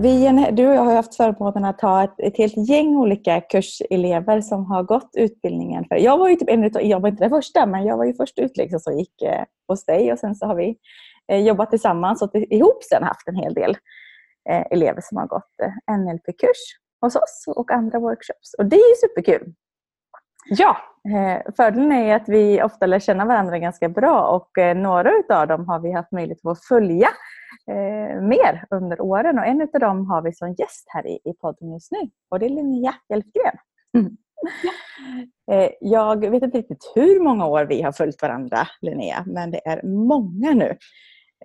Vi, du och jag har haft förmånen att ha ett, ett helt gäng olika kurselever som har gått utbildningen. För jag var ju typ en jag var inte den första, men jag var ju först ut liksom, som gick eh, hos dig och sen så har vi eh, jobbat tillsammans och ihop sen haft en hel del eh, elever som har gått eh, NLP-kurs hos oss och andra workshops. Och det är ju superkul. Ja. Eh, fördelen är att vi ofta lär känna varandra ganska bra och eh, några av dem har vi haft möjlighet att följa eh, mer under åren och en av dem har vi som gäst här i, podden just nu och det är Linnea Hjelfgren. Mm. Jag vet inte riktigt hur många år vi har följt varandra Linnea men det är många nu.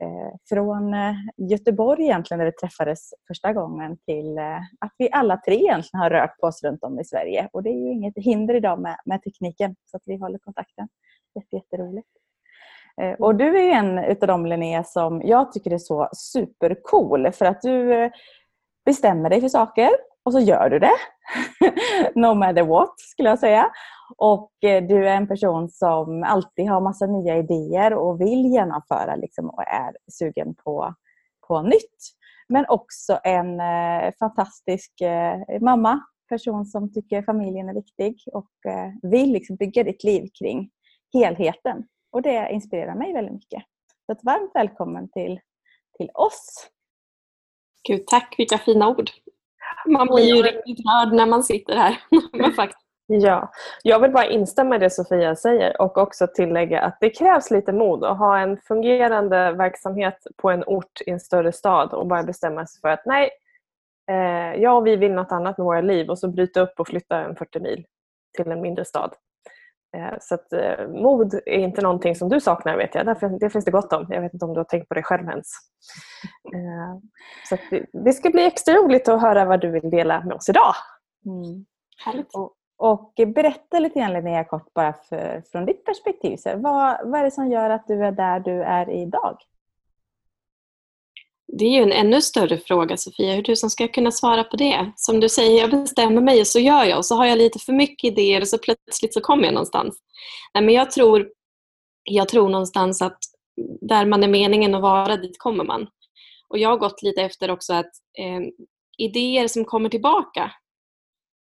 Eh, från eh, Göteborg egentligen där vi träffades första gången till eh, att vi alla tre egentligen har rört på oss runt om i Sverige. Och det är ju inget hinder idag med, med tekniken så att vi håller kontakten. Jätte, jätteroligt. Och du är en utav dem Linnea som jag tycker är så supercool för att du bestämmer dig för saker och så gör du det. no matter what skulle jag säga. Och eh, du är en person som alltid har massa nya idéer och vill genomföra liksom, och är sugen på, på nytt. Men också en eh, fantastisk eh, mamma, person som tycker familjen är viktig och eh, vill liksom, bygga ditt liv kring helheten. Och det inspirerar mig väldigt mycket. Så varmt välkommen till, till oss. Gud, tack, vilka fina ord. Man blir ju riktigt rörd när man sitter här. Men faktiskt Ja, jag vill bara instämma i det Sofia säger och också tillägga att det krävs lite mod att ha en fungerande verksamhet på en ort i en större stad och bara bestämma sig för att nej, eh, jag och vi vill något annat med våra liv och så bryta upp och flytta en 40 mil till en mindre stad. Eh, så att eh, mod är inte någonting som du saknar vet jag. Därför, det finns det gott om. Jag vet inte om du har tänkt på det själv ens. Eh, så det, det, ska bli extra roligt att höra vad du vill dela med oss idag. Mm. Härligt. Och och berätta lite grann Linnea kort bara för, från ditt perspektiv. Så vad, vad är det som gör att du är där du är idag? Det är ju en ännu större fråga Sofia, hur du som ska kunna svara på det. Som du säger, jag bestämmer mig och så gör jag och så har jag lite för mycket idéer och så plötsligt så kommer jag någonstans. Nej, men jag, tror, jag tror någonstans att där man är meningen att vara, dit kommer man. Och jag har gått lite efter också att eh, idéer som kommer tillbaka,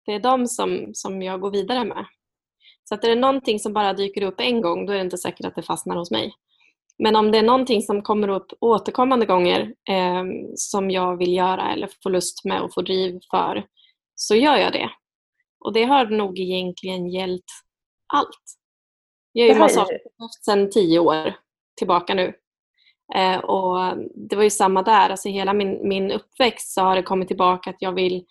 det är de som, som jag går vidare med. Så att är det någonting som bara dyker upp en gång, då är det inte säkert att det fastnar hos mig. Men om det är någonting som kommer upp återkommande gånger eh, som jag vill göra eller får lust med och får driv för, så gör jag det. Och det har nog egentligen gällt allt. Jag är ju massagerapeut sedan tio år tillbaka nu. Eh, och Det var ju samma där, alltså hela min, min uppväxt så har det kommit tillbaka att jag vill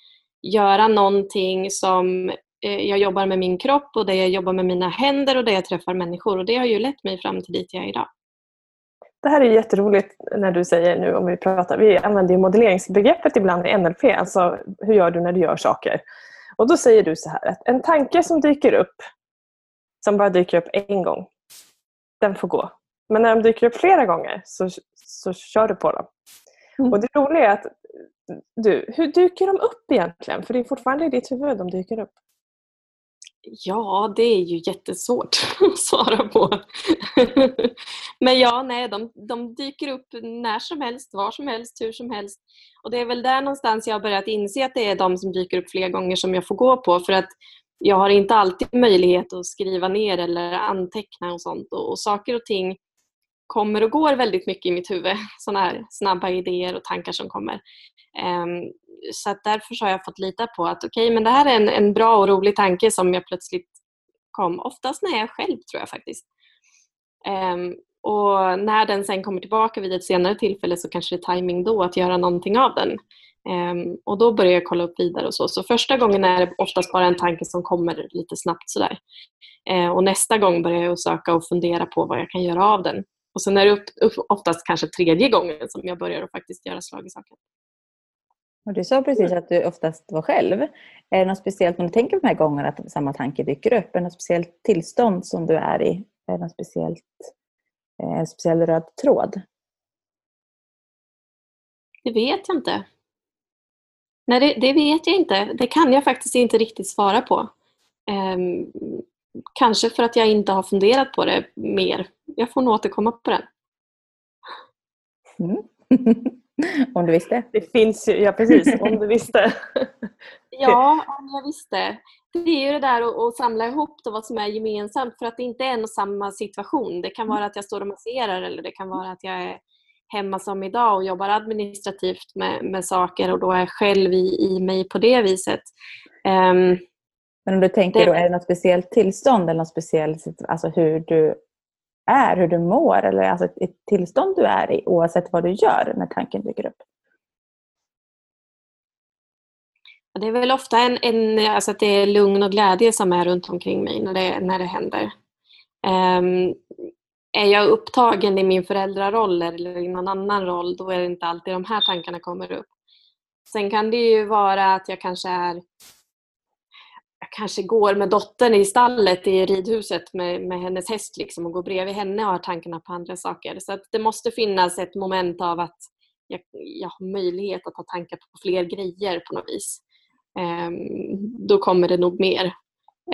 göra någonting som eh, jag jobbar med min kropp och där jag jobbar med mina händer och där jag träffar människor. Och det har ju lett mig fram till dit jag är idag. Det här är jätteroligt när du säger nu om vi pratar, vi använder modelleringsbegreppet ibland i NLP, alltså hur gör du när du gör saker? Och då säger du så här att en tanke som dyker upp, som bara dyker upp en gång, den får gå. Men när de dyker upp flera gånger så, så kör du på dem. Mm. Och det roliga är att du, hur dyker de upp egentligen? För det är fortfarande i ditt huvud de dyker upp. Ja, det är ju jättesvårt att svara på. Men ja, nej, de, de, dyker upp när som helst, var som helst, hur som helst. Och det är väl där någonstans jag har börjat inse att det är de som dyker upp fler gånger som jag får gå på. För att jag har inte alltid möjlighet att skriva ner eller anteckna och sånt. Och, och saker och ting kommer och går väldigt mycket i mitt huvud. Sådana här snabba idéer och tankar som kommer. Ehm, så att därför har jag fått lita på att okej, okay, men det här är en, en bra och rolig tanke som jag plötsligt kom. Oftast när jag är själv tror jag faktiskt. Ehm, och när den sen kommer tillbaka vid ett senare tillfälle så kanske det är timing då att göra någonting av den. Um, och då börjar jag kolla upp vidare och så. Så första gången är det oftast bara en tanke som kommer lite snabbt sådär. Uh, och nästa gång börjar jag söka och fundera på vad jag kan göra av den. Och sen är det oftast kanske tredje gången som jag börjar att faktiskt göra slag i saken. Och du sa precis att du oftast var själv. Är det något speciellt när du tänker på de här gångerna att samma tanke dyker upp? Är det något speciellt tillstånd som du är i? Är det något speciellt, eh, speciell röd tråd? Det vet jag inte. Nej, det, det, vet jag inte. Det kan jag faktiskt inte riktigt svara på. Um, kanske för att jag inte har funderat på det mer. Jag får nog återkomma på den. Mm. Om du visste? Det finns ju, ja precis, om du visste. ja, om jag visste. Det är ju det där att, att samla ihop då vad som är gemensamt för att det inte är en och samma situation. Det kan vara att jag står och masserar eller det kan vara att jag är hemma som idag och jobbar administrativt med, med saker och då är själv i, i mig på det viset. Um, Men om du tänker det, då, är det något speciellt tillstånd eller något speciellt, alltså hur du är, hur du mår eller alltså ett tillstånd du är i oavsett vad du gör när tanken dyker upp? Det är väl ofta en, en, alltså att det är lugn och glädje som är runt omkring mig när det, när det händer. Um, är jag upptagen i min föräldraroll eller i någon annan roll, då är det inte alltid de här tankarna kommer upp. Sen kan det ju vara att jag kanske är kanske går med dottern i stallet i ridhuset med, med hennes häst liksom och går bredvid henne och har tankarna på andra saker. Så det måste finnas ett moment av att jag, jag har möjlighet att ha tankar på fler grejer på något vis. Um, då kommer det nog mer.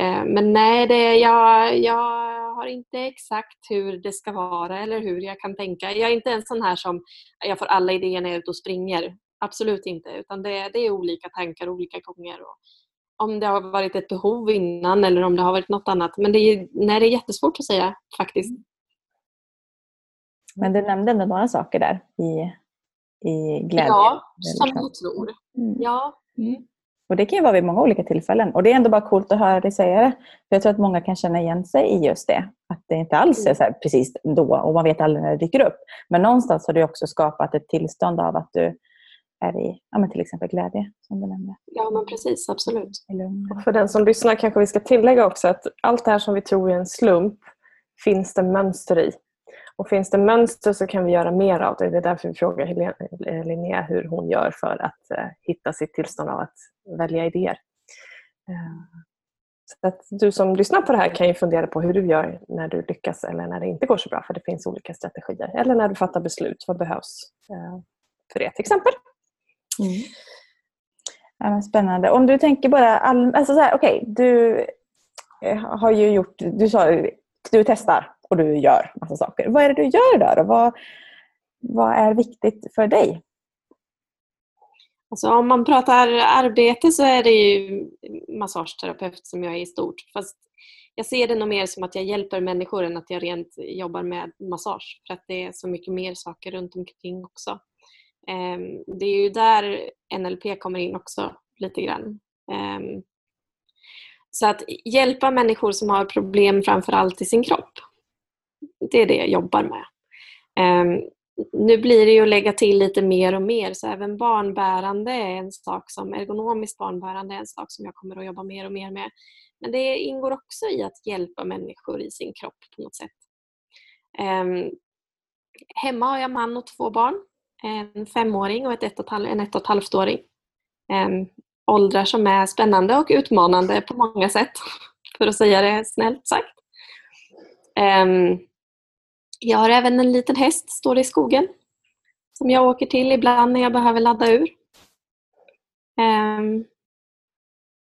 Um, men nej, det, jag, jag har inte exakt hur det ska vara eller hur jag kan tänka. Jag är inte en sån här som jag får alla idéer när jag är ute och springer. Absolut inte, utan det, det är olika tankar olika gånger. Och om det har varit ett behov innan eller om det har varit något annat. Men det är, nej, det är jättesvårt att säga faktiskt. Men du nämnde ändå några saker där i, i glädje. Ja, som jag tror. Mm. Ja. Mm. Och Det kan ju vara vid många olika tillfällen. Och Det är ändå bara coolt att höra dig säga det. För Jag tror att många kan känna igen sig i just det. Att det inte alls är så precis då och man vet aldrig när det dyker upp. Men någonstans har du också skapat ett tillstånd av att du är i ja, men till exempel glädje, som du nämnde. Ja, men precis. Absolut. Och för den som lyssnar kanske vi ska tillägga också att allt det här som vi tror är en slump finns det mönster i. Och finns det mönster så kan vi göra mer av det. Det är därför vi frågar Linnea hur hon gör för att uh, hitta sitt tillstånd av att välja idéer. Uh, så att du som lyssnar på det här kan ju fundera på hur du gör när du lyckas eller när det inte går så bra. För det finns olika strategier. Eller när du fattar beslut. Vad behövs uh, för det till exempel? Mm. Ja, spännande. Om du tänker bara all... alltså så här, okay, du har ju gjort, du sa du testar och du gör massa saker. Vad är det du gör då? Vad, vad är viktigt för dig? Alltså om man pratar arbete så är det ju massageterapeut som jag är i stort. Fast jag ser det nog mer som att jag hjälper människor än att jag rent jobbar med massage. För att det är så mycket mer saker runt omkring också. Ehm, det är ju där NLP kommer in också lite grann. Ehm, så att hjälpa människor som har problem framförallt i sin kropp det är det jag jobbar med. Ehm, nu blir det ju att lägga till lite mer och mer så även barnbärande är en sak som ergonomiskt barnbärande är en sak som jag kommer att jobba mer och mer med. Men det ingår också i att hjälpa människor i sin kropp på något sätt. Hemma har jag man och två barn. En femåring och ett ett och en ett och ett halvt åring. Um, ehm, åldrar som är spännande och utmanande på många sätt, för att säga det snällt sagt. Um, jag har även en liten häst, står det i skogen, som jag åker till ibland när jag behöver ladda ur. Um,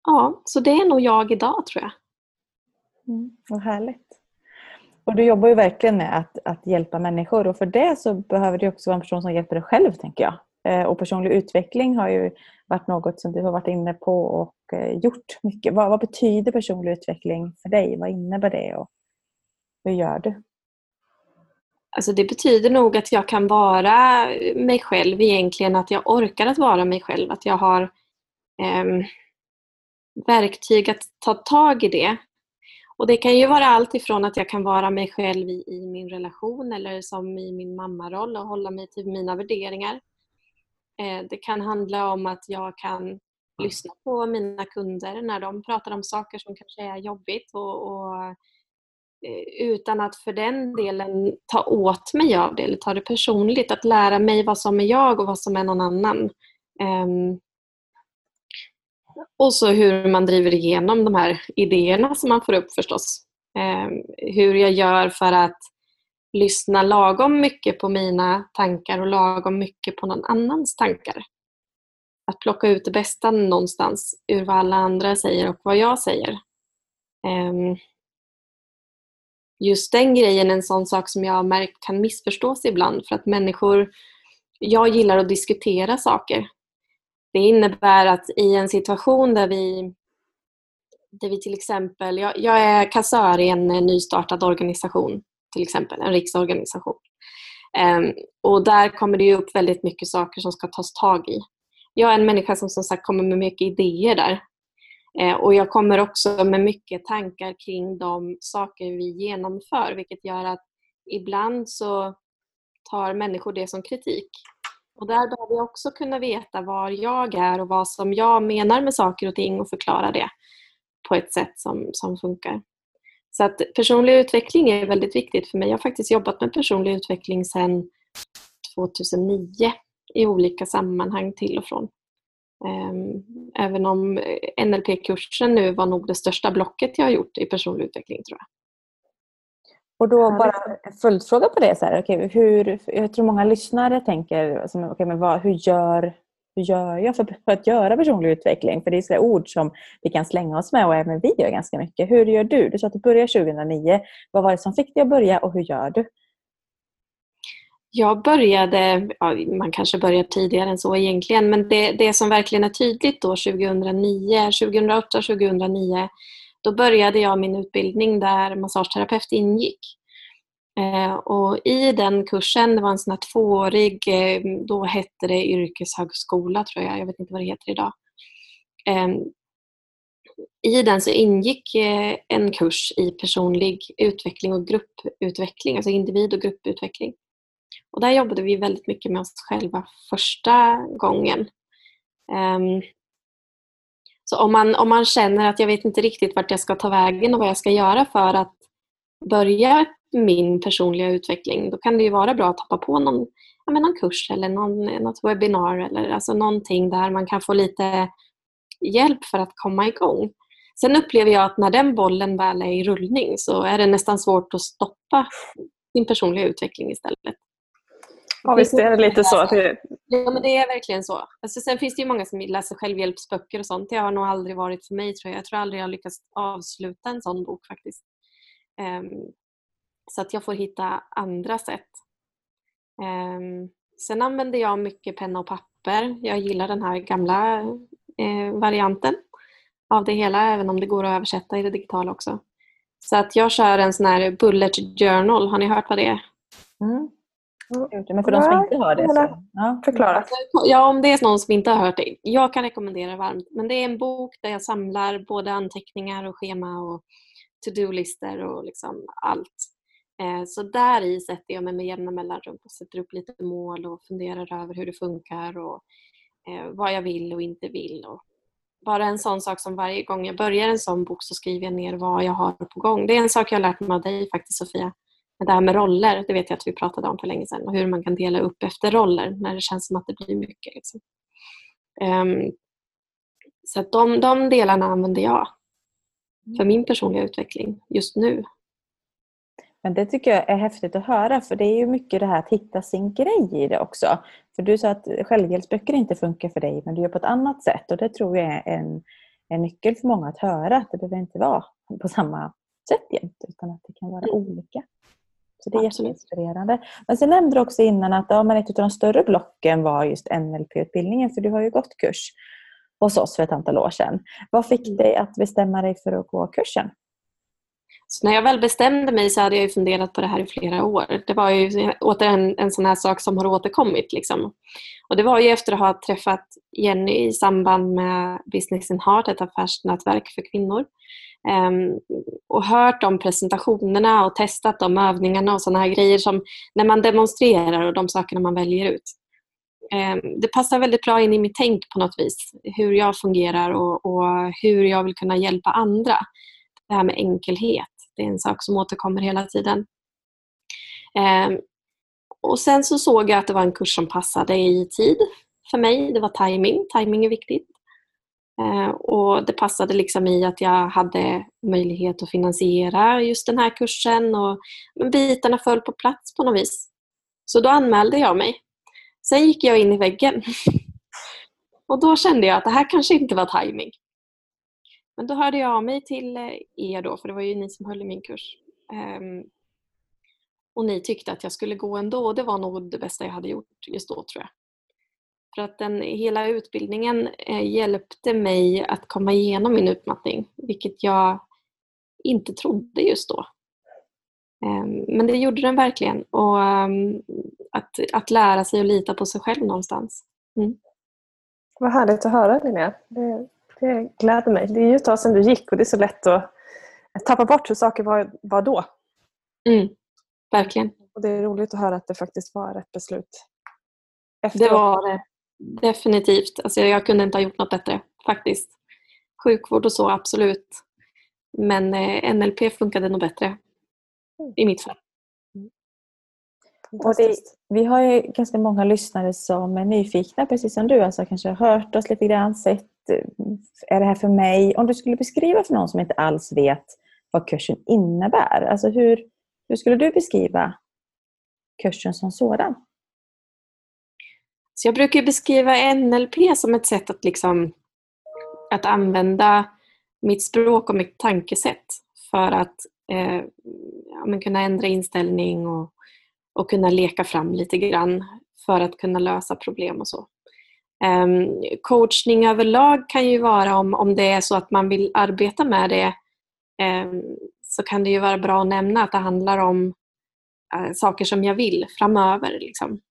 ja, så det är nog jag idag tror jag. Mm, vad härligt. Och du jobbar ju verkligen med att, att hjälpa människor och för det så behöver du också vara en person som hjälper dig själv tänker jag. Eh, och personlig utveckling har ju varit något som du har varit inne på och eh, gjort mycket. Vad, vad betyder personlig utveckling för dig? Vad innebär det och hur gör du? Alltså det betyder nog att jag kan vara mig själv egentligen, att jag orkar att vara mig själv, att jag har eh, verktyg att ta tag i det. Och Det kan ju vara allt ifrån att jag kan vara mig själv i, i min relation eller som i min mammaroll och hålla mig till mina värderingar. Eh, det kan handla om att jag kan lyssna på mina kunder när de pratar om saker som kanske är jobbigt och, och eh, utan att för den delen ta åt mig av det eller ta det personligt. Att lära mig vad som är jag och vad som är någon annan. Um, och så hur man driver igenom de här idéerna som man får upp förstås. Ehm, hur jag gör för att lyssna lagom mycket på mina tankar och lagom mycket på någon annans tankar. Att plocka ut det bästa någonstans ur vad alla andra säger och vad jag säger. Ehm, just den grejen är en sån sak som jag har märkt kan missförstås ibland för att människor jag gillar att diskutera saker. Det innebär att i en situation där vi, där vi till exempel, jag, jag är kassör i en eh, nystartad organisation, till exempel en riksorganisation. Um, och där kommer det upp väldigt mycket saker som ska tas tag i. Jag är en människa som som sagt kommer med mycket idéer där. Uh, och jag kommer också med mycket tankar kring de saker vi genomför vilket gör att ibland så tar människor det som kritik. Och där behöver jag också kunna veta var jag är och vad som jag menar med saker och ting och förklara det på ett sätt som, som funkar. Så att personlig utveckling är väldigt viktigt för mig. Jag har faktiskt jobbat med personlig utveckling sedan 2009 i olika sammanhang till och från. Ehm, även om NLP-kursen nu var nog det största blocket jag har gjort i personlig utveckling tror jag. Och då bara en följdfråga på det. Så här, okay, hur, jag tror många lyssnare tänker, som, okay, men vad, hur, gör, hur gör jag för, för att göra personlig utveckling? För det är så ord som vi kan slänga oss med och även vi gör ganska mycket. Hur gör du? Du sa att du började 2009. Vad var det som fick dig att börja och hur gör du? Jag började, ja, man kanske börjar tidigare än så egentligen, men det, det som verkligen är tydligt då 2009, 2008, 2009 då började jag min utbildning där massageterapeut ingick. Eh, och I den kursen, det var en sån här tvåårig, eh, då hette det yrkeshögskola tror jag, jag vet inte vad det heter idag. Ehm, I den så ingick eh, en kurs i personlig utveckling och grupputveckling, alltså individ och grupputveckling. Och där jobbade vi väldigt mycket med oss själva första gången. Ehm, så om man, om man känner att jag vet inte riktigt vart jag ska ta vägen och vad jag ska göra för att börja min personliga utveckling, då kan det ju vara bra att hoppa på någon, ja, någon kurs eller någon, något webbinar eller alltså någonting där man kan få lite hjälp för att komma igång. Sen upplever jag att när den bollen väl är i rullning så är det nästan svårt att stoppa sin personliga utveckling istället. Ja, visst är det lite så. Det... Ja, men det är verkligen så. Alltså, sen finns det ju många som läser självhjälpsböcker och sånt. Det har nog aldrig varit för mig tror jag. Jag tror aldrig jag lyckats avsluta en sån bok faktiskt. Um, så att jag får hitta andra sätt. Um, sen använder jag mycket penna och papper. Jag gillar den här gamla eh, varianten av det hela, även om det går att översätta i det digitala också. Så att jag kör en sån här bullet journal. Har ni hört vad det är? Mm. Men för de som inte hör det så... Ja. Förklara. Ja, om det är någon som inte har hört det. Jag kan rekommendera varmt. Men det är en bok där jag samlar både anteckningar och schema och to-do-listor och liksom allt. Eh, så där i sätter jag mig med jämna mellanrum och sätter upp lite mål och funderar över hur det funkar och eh, vad jag vill och inte vill. Och bara en sån sak som varje gång jag börjar en sån bok så skriver jag ner vad jag har på gång. Det är en sak jag har lärt mig av dig faktiskt Sofia det här med roller, det vet jag att vi pratade om för länge sedan och hur man kan dela upp efter roller när det känns som att det blir mycket. Liksom. Um, så att de, de delarna använder jag för min personliga utveckling just nu. Men Det tycker jag är häftigt att höra för det är ju mycket det här att hitta sin grej i det också. För du sa att självhjälpsböcker inte funkar för dig men du gör på ett annat sätt och det tror jag är en, en nyckel för många att höra att det behöver inte vara på samma sätt jämt utan att det kan vara olika. Så det är jätteinspirerande. Men sen nämnde du också innan att ja, men ett av de större blocken var just NLP-utbildningen för du har ju gått kurs hos oss för ett antal år sedan. Vad fick mm. dig att bestämma dig för att gå kursen? Så när jag väl bestämde mig så hade jag funderat på det här i flera år. Det var ju återigen en sån här sak som har återkommit. Liksom. Och det var ju efter att ha träffat Jenny i samband med Business in Heart, ett affärsnätverk för kvinnor. Um, och hört de presentationerna och testat de övningarna och sådana här grejer som när man demonstrerar och de sakerna man väljer ut. Um, det passar väldigt bra in i mitt tänk på något vis. Hur jag fungerar och, och hur jag vill kunna hjälpa andra. Det här med enkelhet, det är en sak som återkommer hela tiden. Ehm, och Sen så såg jag att det var en kurs som passade i tid för mig. Det var timing. Timing är viktigt. Ehm, och Det passade liksom i att jag hade möjlighet att finansiera just den här kursen och bitarna föll på plats på något vis. Så då anmälde jag mig. Sen gick jag in i väggen. Och då kände jag att det här kanske inte var timing. Men då hörde jag av mig till eh, er då, för det var ju ni som höll i min kurs. Ehm, och ni tyckte att jag skulle gå ändå och det var nog det bästa jag hade gjort just då tror jag. För att den, hela utbildningen eh, hjälpte mig att komma igenom min utmattning, vilket jag inte trodde just då. Ehm, men det gjorde den verkligen. Och ehm, att, att lära sig att lita på sig själv någonstans. Mm. Vad härligt att höra Linnea. Det, det gläder mig. Det är ju ett tag sedan du gick och det är så lätt att tappa bort hur saker var, var då. Mm, verkligen. Och Det är roligt att höra att det faktiskt var rätt beslut. Efteråt. Det var det. Definitivt. Alltså jag kunde inte ha gjort något bättre faktiskt. Sjukvård och så, absolut. Men eh, NLP funkade nog bättre i mitt fall. Och det, vi har ju ganska många lyssnare som är nyfikna, precis som du. Alltså kanske har hört oss lite grann, sett Eh, är det här för mig? Om du skulle beskriva för någon som inte alls vet vad kursen innebär. Alltså hur, hur skulle du beskriva kursen som sådan? Så jag brukar beskriva NLP som ett sätt att, liksom, att använda mitt språk och mitt tankesätt för att eh, ja, kunna ändra inställning och, och kunna leka fram lite grann för att kunna lösa problem och så. Um, coachning överlag kan ju vara om, om det är så att man vill arbeta med det um, så kan det ju vara bra att nämna att det handlar om uh, saker som jag vill framöver. Liksom.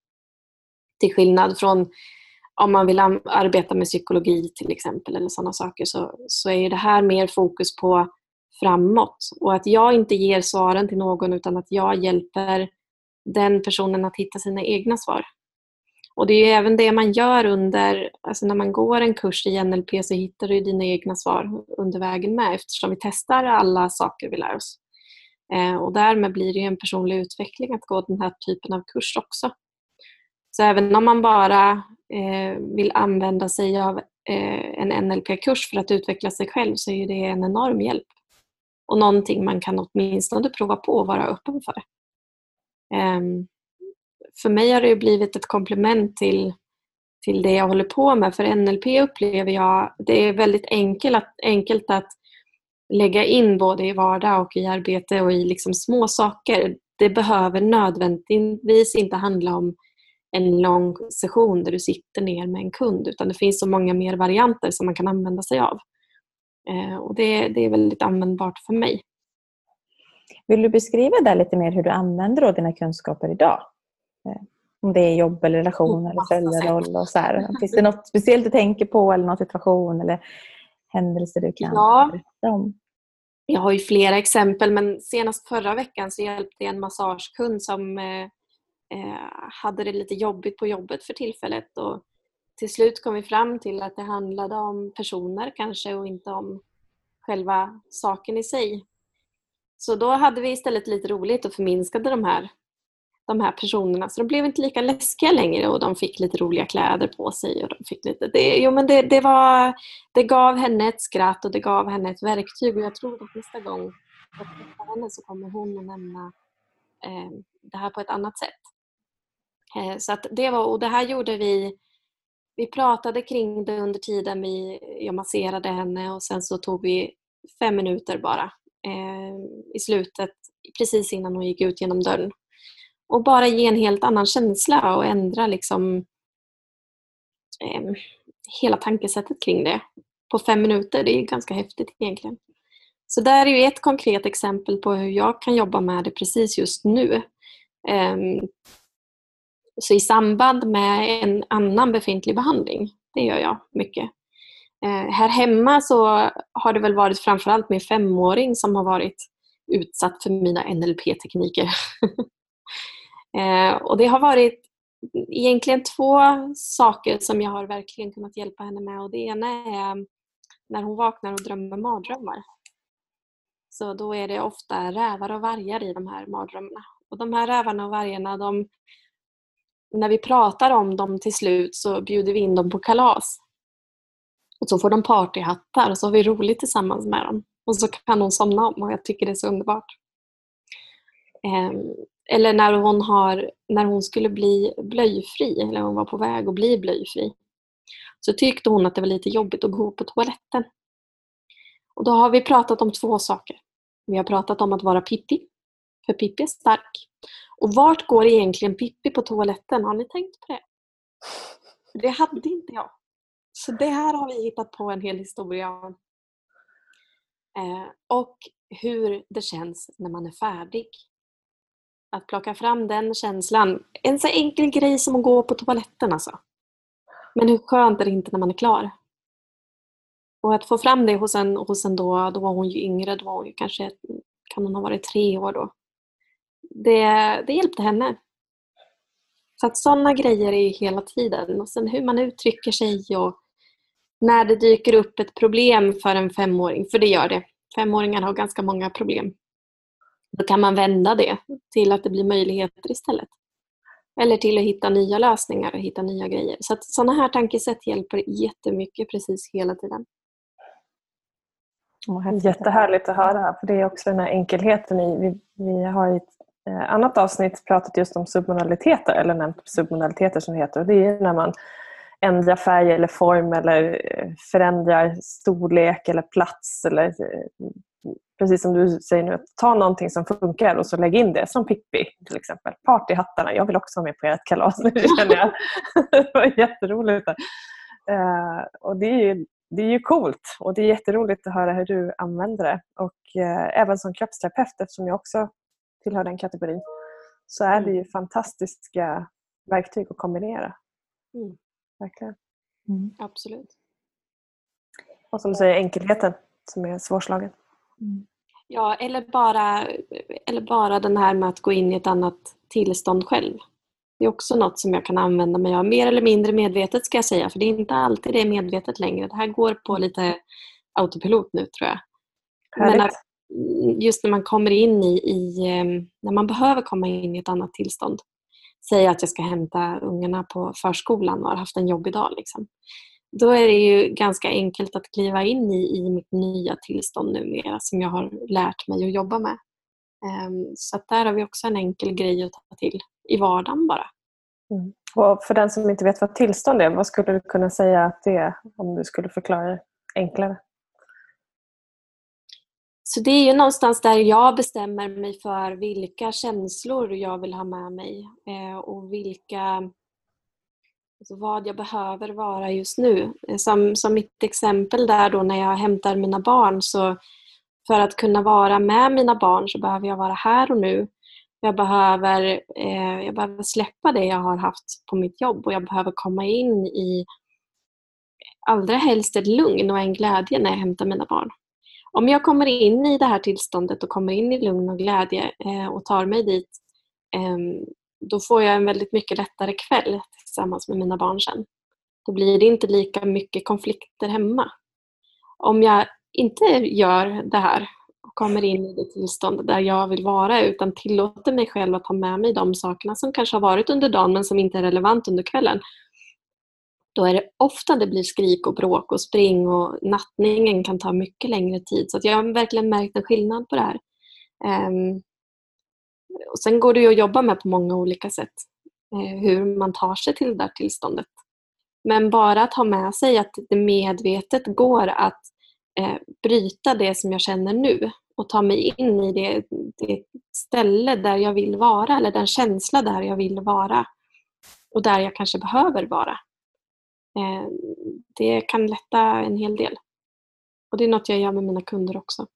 Till skillnad från om man vill arbeta med psykologi till exempel eller sådana saker så, så är det här mer fokus på framåt och att jag inte ger svaren till någon utan att jag hjälper den personen att hitta sina egna svar. Och det är även det man gör under, alltså när man går en kurs i NLP så hittar du dina egna svar under vägen med eftersom vi testar alla saker vi lär oss. Eh, och därmed blir det en personlig utveckling att gå den här typen av kurs också. Så även om man bara eh, vill använda sig av eh, en NLP-kurs för att utveckla sig själv så är det en enorm hjälp. Och någonting man kan åtminstone prova på och vara öppen för. Um, för mig har det blivit ett komplement till, till det jag håller på med. För NLP upplever jag, det är väldigt enkelt att, enkelt att lägga in både i vardag och i arbete och i liksom små saker. Det behöver nödvändigtvis inte handla om en lång session där du sitter ner med en kund utan det finns så många mer varianter som man kan använda sig av. Eh, och det, det är väldigt användbart för mig. Vill du beskriva där lite mer hur du använder dina kunskaper idag? Eh, om det är jobb eller relation eller föräldraroll och så här. Finns det något speciellt du tänker på eller någon situation eller händelse du kan ja. berätta om? Jag har ju flera exempel men senast förra veckan så hjälpte jag en massagekund som eh, eh, hade det lite jobbigt på jobbet för tillfället. Och till slut kom vi fram till att det handlade om personer kanske och inte om själva saken i sig. Så då hade vi istället lite roligt och förminskade de här, de här personerna. Så de blev inte lika läskiga längre och de fick lite roliga kläder på sig. Och de fick lite, det, jo, men det, det, var, det gav henne ett skratt och det gav henne ett verktyg. Och jag tror att nästa gång jag träffar henne så kommer hon att nämna eh, det här på ett annat sätt. Eh, så att det var, och det här gjorde vi vi pratade kring det under tiden vi, jag masserade henne och sen så tog vi fem minuter bara eh, i slutet, precis innan hon gick ut genom dörren. Och bara ge en helt annan känsla och ändra liksom eh, hela tankesättet kring det på fem minuter. Det är ganska häftigt egentligen. Så där är ju ett konkret exempel på hur jag kan jobba med det precis just nu. Eh, så i samband med en annan befintlig behandling, det gör jag mycket. Eh, här hemma så har det väl varit framförallt min femåring som har varit utsatt för mina NLP-tekniker. eh, och det har varit egentligen två saker som jag har verkligen kunnat hjälpa henne med. Och det ena är när hon vaknar och drömmer mardrömmar. Så då är det ofta rävar och vargar i de här mardrömmarna. Och de här rävarna och vargarna, de, när vi pratar om dem till slut så bjuder vi in dem på kalas. Och så får de partyhattar och så har vi roligt tillsammans med dem. Och så kan hon somna om och jag tycker det är så underbart. Ehm, eller när hon, har, när hon skulle bli blöjfri, eller hon var på väg att bli blöjfri, så tyckte hon att det var lite jobbigt att gå på toaletten. Och då har vi pratat om två saker. Vi har pratat om att vara Pippi, För Pippi är stark. Och vart går egentligen Pippi på toaletten? Har ni tänkt på det? Det hade inte jag. Så det här har vi hittat på en hel historia om. Eh, och hur det känns när man är färdig. Att plocka fram den känslan. En så enkel grej som att gå på toaletten alltså. Men hur skönt är det inte när man är klar? Och att få fram det hos en, hos en då, då var hon ju yngre, då var hon ju kanske, kan hon ha varit tre år då. Det, det hjälpte henne. Så att sådana grejer är ju hela tiden. Och sen hur man uttrycker sig och när det dyker upp ett problem för en femåring, för det gör det. Femåringar har ganska många problem. Då kan man vända det till att det blir möjligheter istället. Eller till att hitta nya lösningar och hitta nya grejer. Så att sådana här tankesätt hjälper jättemycket precis hela tiden. Jättehärligt att höra. För Det är också den här enkelheten i... Vi, vi har i ett eh, annat avsnitt pratat just om submodaliteter, eller nämnt submodaliteter som det heter. Och det är när man ändrar färg eller form eller eh, förändrar storlek eller plats. Eller, eh, precis som du säger nu, ta någonting som funkar och så lägg in det. Som Pippi till exempel. Partyhattarna. Jag vill också vara med på ert kalas nu känner jag. det var jätteroligt. Uh, och det är, ju, det är ju coolt och det är jätteroligt att höra hur du använder det. Och uh, även som kroppsterapeut, eftersom jag också tillhör den kategorin, så är det ju mm. fantastiska verktyg att kombinera. Mm. Verkligen. Mm. Absolut. Och som du säger, enkelheten som är svårslagen. Mm. Ja, eller bara, eller bara den här med att gå in i ett annat tillstånd själv. Det är också något som jag kan använda mig av, mer eller mindre medvetet ska jag säga, för det är inte alltid det är medvetet längre. Det här går på lite autopilot nu tror jag. Härligt. Men att just när man kommer in i, i, ehm, när man behöver komma in i ett annat tillstånd. Säg att jag ska hämta ungarna på förskolan och har haft en jobbig dag. Liksom. Då är det ju ganska enkelt att kliva in i, i mitt nya tillstånd numera som jag har lärt mig att jobba med. Um, så där har vi också en enkel grej att ta till i vardagen bara. Mm. Och för den som inte vet vad tillstånd är, vad skulle du kunna säga att det är om du skulle förklara det enklare? Så det är ju någonstans där jag bestämmer mig för vilka känslor jag vill ha med mig eh, och vilka alltså vad jag behöver vara just nu. Eh, som, som mitt exempel där då när jag hämtar mina barn så för att kunna vara med mina barn så behöver jag vara här och nu. Jag behöver, eh, jag behöver släppa det jag har haft på mitt jobb och jag behöver komma in i allra helst ett lugn och en glädje när jag hämtar mina barn. Om jag kommer in i det här tillståndet och kommer in i lugn och glädje eh, och tar mig dit eh, då får jag en väldigt mycket lättare kväll tillsammans med mina barn sen. Då blir det inte lika mycket konflikter hemma. Om jag inte gör det här och kommer in i det tillstånd där jag vill vara utan tillåter mig själv att ha med mig de sakerna som kanske har varit under dagen men som inte är relevant under kvällen då är det ofta det blir skrik och bråk och spring och nattningen kan ta mycket längre tid. Så jag har verkligen märkt en skillnad på det här. Ehm, och sen går det ju att jobba med på många olika sätt eh, hur man tar sig till det där tillståndet. Men bara att ha med sig att det medvetet går att eh, bryta det som jag känner nu och ta mig in i det, det ställe där jag vill vara eller den känsla där jag vill vara och där jag kanske behöver vara. Eh, det kan lätta en hel del. Och det är något jag gör med mina kunder också.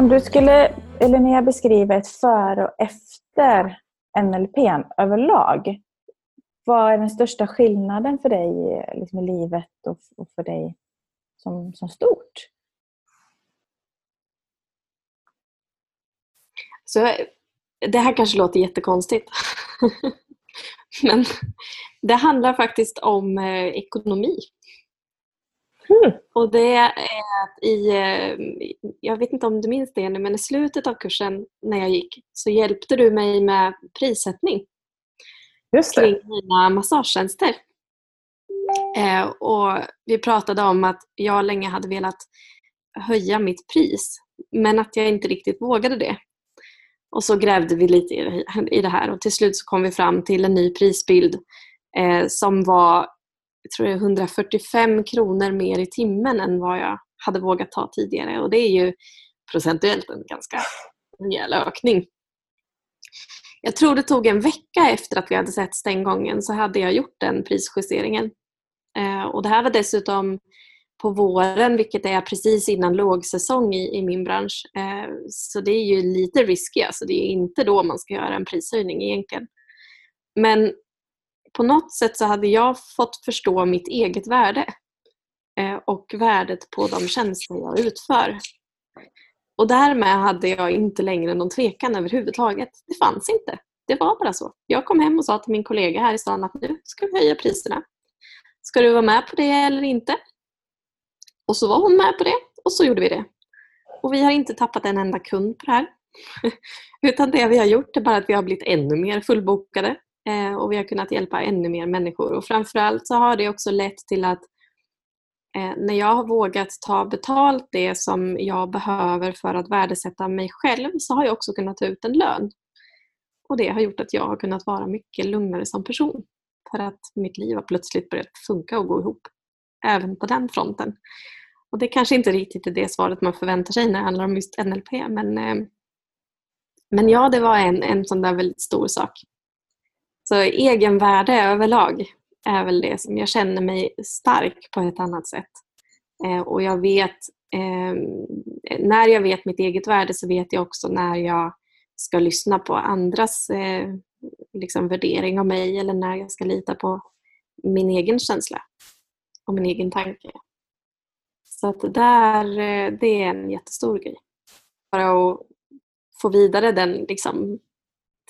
Om du skulle Linnea beskriva ett före och efter NLP överlag, vad är den största skillnaden för dig eh, liksom i livet och för dig? Som, som stort? Så, det här kanske låter jättekonstigt. Men det handlar faktiskt om eh, ekonomi. Mm. Och det är i, eh, jag vet inte om du minns det men i slutet av kursen när jag gick så hjälpte du mig med prissättning Just det. kring mina massagetjänster. Eh, och vi pratade om att jag länge hade velat höja mitt pris men att jag inte riktigt vågade det. Och så grävde vi lite i det här och till slut så kom vi fram till en ny prisbild eh, som var jag tror det 145 kronor mer i timmen än vad jag hade vågat ta tidigare och det är ju procentuellt en ganska rejäl ökning. Jag tror det tog en vecka efter att vi hade setts den gången så hade jag gjort den prisjusteringen. Eh, och det här var dessutom på våren vilket är precis innan lågsäsong i, i min bransch. Eh, så det är ju lite risky, alltså det är inte då man ska göra en prishöjning egentligen. Men på något sätt så hade jag fått förstå mitt eget värde eh, och värdet på de tjänster jag utför. Och därmed hade jag inte längre någon tvekan överhuvudtaget. Det fanns inte. Det var bara så. Jag kom hem och sa till min kollega här i stan att nu ska vi höja priserna. Ska du vara med på det eller inte? Och så var hon med på det och så gjorde vi det. Och vi har inte tappat en enda kund på det här. Utan det vi har gjort är bara att vi har blivit ännu mer fullbokade eh, och vi har kunnat hjälpa ännu mer människor. Och framförallt så har det också lett till att eh, när jag har vågat ta betalt det som jag behöver för att värdesätta mig själv så har jag också kunnat ta ut en lön. Och det har gjort att jag har kunnat vara mycket lugnare som person. För att mitt liv har plötsligt börjat funka och gå ihop. Även på den fronten. Och det kanske inte riktigt är det svaret man förväntar sig när det handlar om just NLP. Men, eh, men ja, det var en, en sån där väldigt stor sak. Så egenvärde överlag är väl det som jag känner mig stark på ett annat sätt. Eh, och jag vet, eh, när jag vet mitt eget värde så vet jag också när jag ska lyssna på andras liksom, värdering av mig eller när jag ska lita på min egen känsla och min egen tanke. Så att där, eh, det är en jättestor grej. Bara att få vidare den liksom,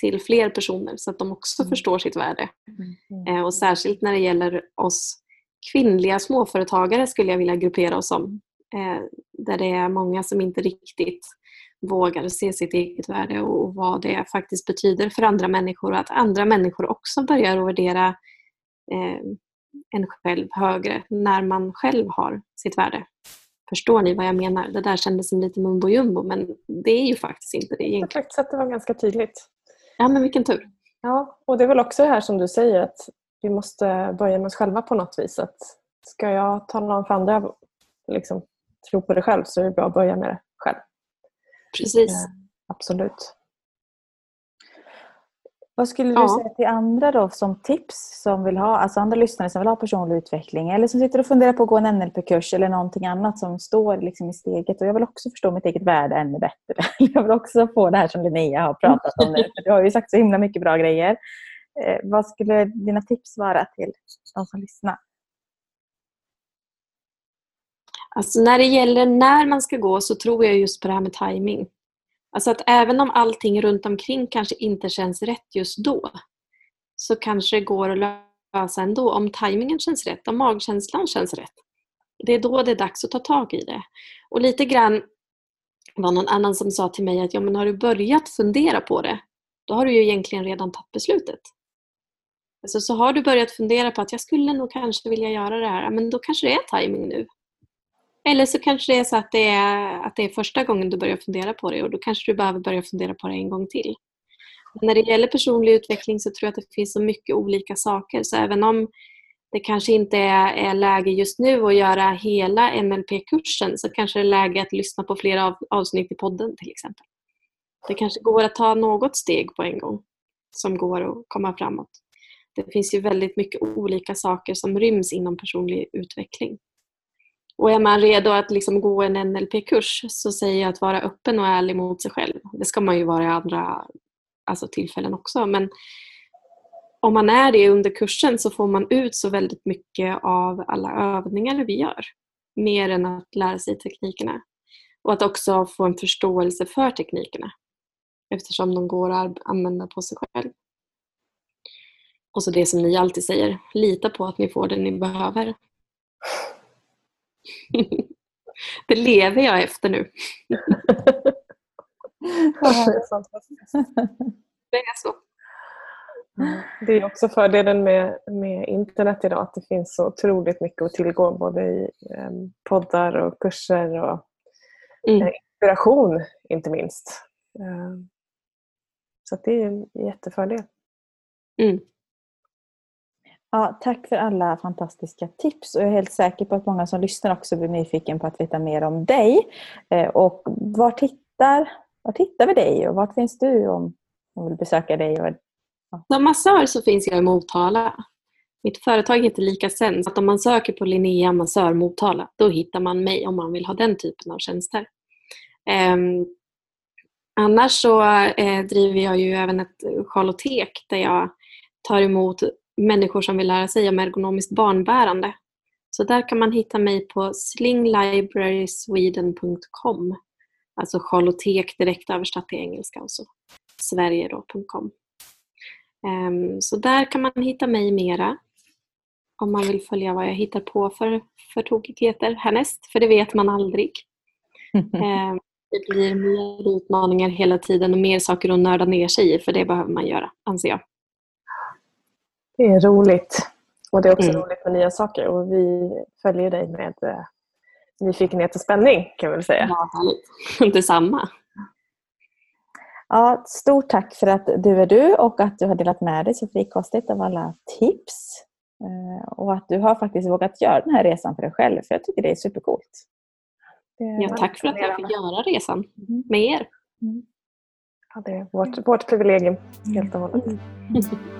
till fler personer så att de också mm. förstår sitt värde. Mm. Eh, och särskilt när det gäller oss kvinnliga småföretagare skulle jag vilja gruppera oss om. Eh, där det är många som inte riktigt vågar se sitt eget värde och vad det faktiskt betyder för andra människor och att andra människor också börjar värdera en själv högre när man själv har sitt värde. Förstår ni vad jag menar? Det där kändes som lite mumbo jumbo men det är ju faktiskt inte det egentligen. Jag tyckte att det var ganska tydligt. Ja men vilken tur. Ja, och det är väl också det här som du säger att vi måste börja med oss själva på något vis. Att ska jag tala om för andra liksom, tro på det själv så är det bra att börja med det själv. Precis. Ja, absolut. Vad skulle du ja. säga till andra då som tips som vill ha, alltså andra lyssnare som vill ha personlig utveckling eller som sitter och funderar på att gå en NLP-kurs eller någonting annat som står liksom i steget och jag vill också förstå mitt eget värde ännu bättre. Jag vill också få det här som Linnea har pratat om nu. Du har ju sagt så himla mycket bra grejer. Eh, vad skulle dina tips vara till de som lyssnar? Alltså när det gäller när man ska gå så tror jag just på det här med timing. Alltså att även om allting runt omkring kanske inte känns rätt just då så kanske det går att lösa ändå om tajmingen känns rätt, om magkänslan känns rätt. Det är då det är dags att ta tag i det. Och lite grann var någon annan som sa till mig att ja, men har du börjat fundera på det, då har du ju egentligen redan tagit beslutet. Alltså, så har du börjat fundera på att jag skulle nog kanske vilja göra det här, men då kanske det är tajming nu. Eller så kanske det är så att det är, att det är första gången du börjar fundera på det och då kanske du behöver börja fundera på det en gång till. Men när det gäller personlig utveckling så tror jag att det finns så mycket olika saker så även om det kanske inte är, är läge just nu att göra hela NLP-kursen så kanske det är läge att lyssna på flera av, avsnitt i podden till exempel. Det kanske går att ta något steg på en gång som går att komma framåt. Det finns ju väldigt mycket olika saker som ryms inom personlig utveckling. Och är man redo att liksom gå en NLP-kurs så säger jag att vara öppen och ärlig mot sig själv. Det ska man ju vara i andra alltså, tillfällen också. Men om man är det under kursen så får man ut så väldigt mycket av alla övningar vi gör. Mer än att lära sig teknikerna. Och att också få en förståelse för teknikerna. Eftersom de går att använda på sig själv. Och så det som ni alltid säger, lita på att ni får det ni behöver. Det lever jag efter nu. Det är så. Det är också fördelen med, med internet idag att det finns så otroligt mycket att tillgå både i eh, poddar och kurser och mm. eh, inspiration inte minst. Eh, så det är en jättefördel. Mm. Ja, tack för alla fantastiska tips och jag är helt säker på att många som lyssnar också blir nyfiken på att veta mer om dig. Eh, och var tittar, var hittar vi dig och vart finns du om man vill besöka dig? ja. Som massör så finns jag i Motala. Mitt företag heter Lika så Att om man söker på Linnea Massör Motala då hittar man mig om man vill ha den typen av tjänster. Um, annars så eh, driver jag ju även ett charlotek där jag tar emot människor som vill lära sig om ergonomiskt barnbärande. Så där kan man hitta mig på slinglibrarysweden.com. Alltså charlotek direkt översatt till engelska och så sverige.com. Um, ehm, så där kan man hitta mig mera om man vill följa vad jag hittar på för, för tokigheter härnäst, för det vet man aldrig. um, det blir mer utmaningar hela tiden och mer saker att nörda ner sig i, för det behöver man göra, anser jag. Det är roligt. Och det är också mm. roligt med nya saker. Och vi följer dig med eh, nyfikenhet och spänning kan vi väl säga. Ja, härligt. Detsamma. Ja, stort tack för att du är du och att du har delat med dig så frikostigt av alla tips. Eh, och att du har faktiskt vågat göra den här resan för dig själv. För jag tycker det är supercoolt. Ja, tack för att jag fick göra resan mm. med er. Mm. Ja, det är vårt, vårt privilegium helt och hållet. Mm.